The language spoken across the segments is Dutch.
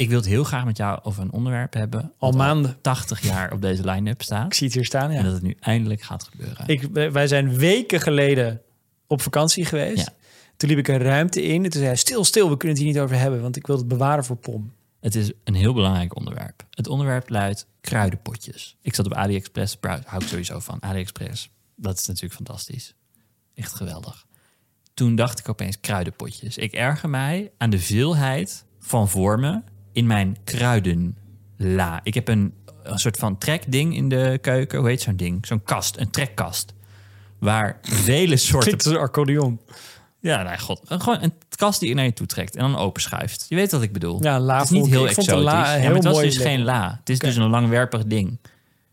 Ik wil het heel graag met jou over een onderwerp hebben. Al maanden. 80 jaar op deze line-up Ik staat. zie het hier staan, En ja. dat het nu eindelijk gaat gebeuren. Ik, wij zijn weken geleden op vakantie geweest. Ja. Toen liep ik een ruimte in. En toen zei hij, stil, stil, we kunnen het hier niet over hebben. Want ik wil het bewaren voor Pom. Het is een heel belangrijk onderwerp. Het onderwerp luidt kruidenpotjes. Ik zat op AliExpress, hou ik sowieso van. AliExpress, dat is natuurlijk fantastisch. Echt geweldig. Toen dacht ik opeens kruidenpotjes. Ik erger mij aan de veelheid van vormen in mijn kruidenla. Ik heb een, een soort van trekding in de keuken. Hoe heet zo'n ding? Zo'n kast, een trekkast. Waar vele soorten Klinkt als een accordeon. ja, nee, god. Gewoon een kast die je naar je toe trekt en dan openschuift. Je weet wat ik bedoel. Ja, la Het is niet heel ik exotisch. la ja, heel maar het was mooi dus geen la. Het is dus een langwerpig ding.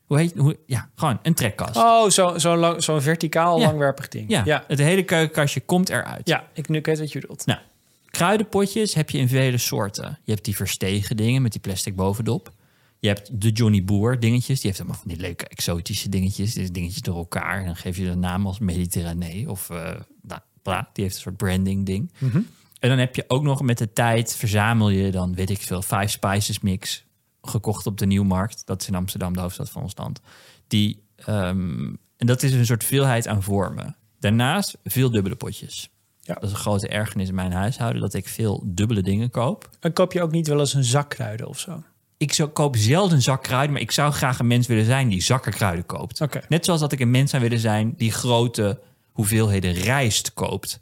Hoe heet hoe, Ja, gewoon een trekkast. Oh, zo'n zo lang- verticaal Ja. langwerpig ding. ja, ja. het hele keukenkastje komt eruit. Ja, ik nu weet wat je bedoelt. Nou, kruidenpotjes heb je in vele soorten. Je hebt die verstegen dingen met die plastic bovendop. Je hebt de Johnny Boer dingetjes. Die heeft allemaal van die leuke exotische dingetjes. Die dingetjes door elkaar. En dan geef je de naam als Mediterranee. Of eh nou, bla, die heeft een soort branding ding. En dan heb je ook nog met de tijd verzamel je dan, weet ik veel, Five Spices mix. Gekocht op de Nieuwmarkt. Dat is in Amsterdam, de hoofdstad van ons land. Die, ehm, en dat is een soort veelheid aan vormen. Daarnaast veel dubbele potjes. Ja. Dat is een grote ergernis in mijn huishouden, dat ik veel dubbele dingen koop. En koop je ook niet wel eens een zak kruiden of zo? Ik zou, koop zelden een zak kruiden, maar ik zou graag een mens willen zijn die zakken kruiden koopt. Net zoals dat ik een mens zou willen zijn die grote hoeveelheden rijst koopt.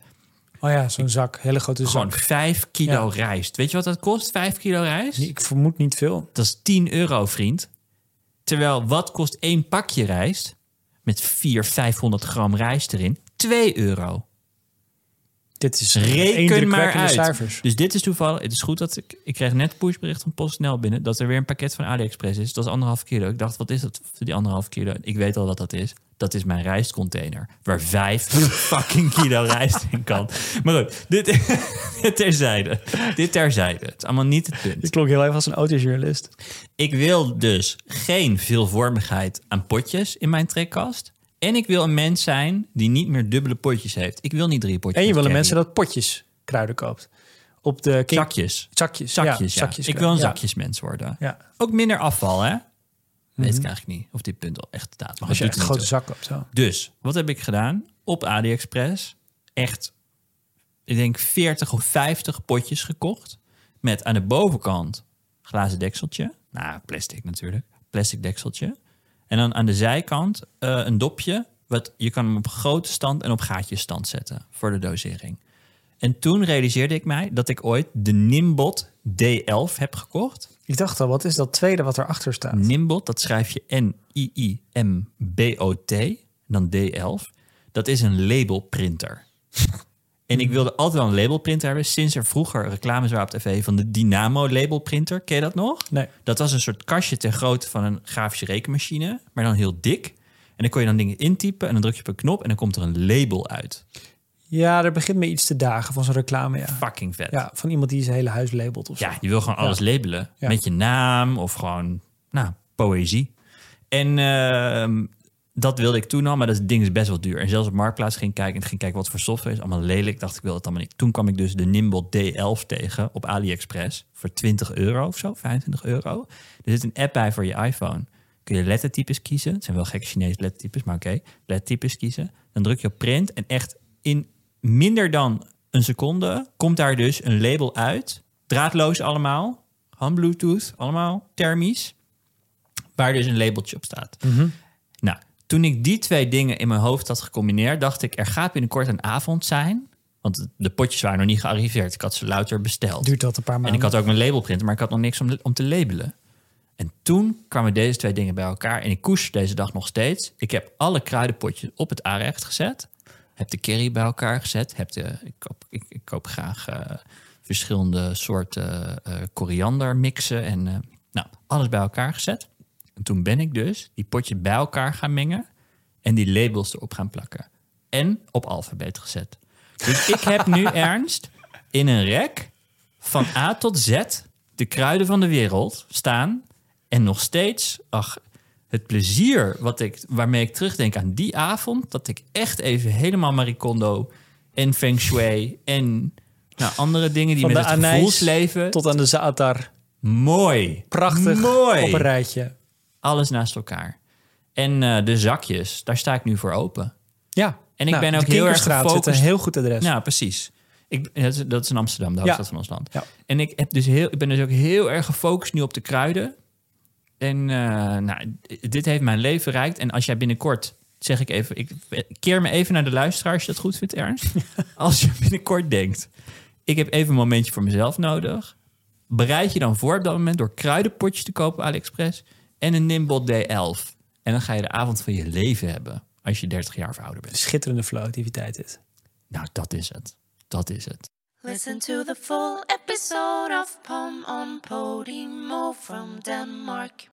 Oh ja, zo'n zak. Hele grote Gewoon zak. vijf kilo Ja. rijst. Weet je wat dat kost, vijf kilo rijst? Ik vermoed niet veel. Dat is 10 euro, vriend. Terwijl, wat kost één pakje rijst? Met 400, 500 gram rijst erin? 2 euro. Dit is Reken maar uit. cijfers. Dus dit is toevallig. Het is goed dat ik... Ik kreeg net een pushbericht van PostNL binnen... dat er weer een pakket van AliExpress is. Dat is anderhalf kilo. Ik dacht, wat is dat voor die anderhalf kilo? Ik weet al wat dat is. Dat is mijn rijstcontainer. Waar vijf fucking kilo rijst in kan. Maar goed, dit, dit terzijde. Dit terzijde. Het is allemaal niet het punt. Je klonk heel even als een autojournalist. Ik wil dus geen veelvormigheid aan potjes in mijn trekkast. En ik wil een mens zijn die niet meer dubbele potjes heeft. Ik wil niet drie potjes. En je wil een mensen dat potjes kruiden koopt. Op de king- Zakjes. Zakjes. Zakjes, ja. zakjes Ik wil een zakjesmens worden. Ja. Ook minder afval, hè? Weet ik eigenlijk niet of dit punt al echt staat. Maar Als je echt een grote zak. Zo. toe. Dus, wat heb ik gedaan? Op AliExpress echt, ik denk 40 of 50 potjes gekocht. Met aan de bovenkant glazen dekseltje. Nou, plastic natuurlijk. Plastic dekseltje. En dan aan de zijkant eh, een dopje. Wat, je kan hem op grote stand en op gaatjesstand zetten voor de dosering. En toen realiseerde ik mij dat ik ooit de Nimbot D11 heb gekocht. Ik dacht al, wat is dat tweede wat erachter staat? Nimbot, dat schrijf je N-I-I-M-B-O-T, dan D11. Dat is een labelprinter. en ik wilde altijd wel een labelprinter hebben. Sinds er vroeger reclames waren op tv van de Dynamo labelprinter. Ken je dat nog? Nee. Dat was een soort kastje ter grootte van een grafische rekenmachine, maar dan heel dik. En dan kon je dan dingen intypen en dan druk je op een knop en dan komt er een label uit. Ja, er begint me iets te dagen van zo'n reclame, ja. Fucking vet. Ja, van iemand die zijn hele huis labelt of zo. Ja, je wil gewoon alles labelen. Ja. Met je naam of gewoon, nou, poëzie. En ehm, dat wilde ik toen al, maar dat ding is best wel duur. En zelfs op Marktplaats ging kijken en ging kijken wat voor software is. Allemaal lelijk, dacht ik wil het allemaal niet. Toen kwam ik dus de Nimbot D11 tegen op AliExpress voor 20 euro of zo, 25 euro. Er zit een app bij voor je iPhone. Kun je lettertypes kiezen. Het zijn wel gekke Chinese lettertypes, maar oké. Lettertypes kiezen. Dan druk je op print en echt in minder dan een seconde komt daar dus een label uit. Draadloos allemaal. Hand Bluetooth, allemaal thermisch. Waar dus een labeltje op staat. Nou, toen ik die twee dingen in mijn hoofd had gecombineerd, dacht ik, er gaat binnenkort een avond zijn. Want de potjes waren nog niet gearriveerd. Ik had ze louter besteld. Duurt dat een paar maanden. En ik had ook mijn labelprinter, maar ik had nog niks om, om te labelen. En toen kwamen deze twee dingen bij elkaar. En ik koester deze dag nog steeds. Ik heb alle kruidenpotjes op het aanrecht gezet. Heb de curry bij elkaar gezet. Heb de, ik, koop, ik, ik koop graag eh, verschillende soorten eh koriander mixen. En eh, nou, alles bij elkaar gezet. En toen ben ik dus die potjes bij elkaar gaan mengen. En die labels erop gaan plakken. En op alfabet gezet. Dus ik heb nu ernst in een rek van A tot Z de kruiden van de wereld staan. En nog steeds, ach, het plezier wat ik, waarmee ik terugdenk aan die avond. Dat ik echt even helemaal Marie Kondo en Feng Shui en nou, andere dingen die Van met het gevoelsleven. tot aan de zaatar. Mooi. Prachtig Mooi. op een rijtje. Alles naast elkaar. En eh, de zakjes, daar sta ik nu voor open. Ja. En ik Nou, ben ook heel erg zit gefocust. een heel goed adres. Nou, precies. Ik, dat, is, dat is in Amsterdam, de hoofdstad Ja. van ons land. Ja. En ik, heb dus heel, ik ben dus ook heel erg gefocust nu op de kruiden. En eh, nou, dit heeft mijn leven bereikt. En als jij binnenkort, zeg ik even, ik keer me even naar de luisteraar als je dat goed vindt, Ernst. als je binnenkort denkt, ik heb even een momentje voor mezelf nodig. Bereid je dan voor op dat moment door kruidenpotjes te kopen op AliExpress en een Nimble D11. En dan ga je de avond van je leven hebben als je 30 jaar of ouder bent. Schitterende flow-activiteit dit. Nou, dat is het. Dat is het. Listen to the full episode of Pom on Podimo from Denmark.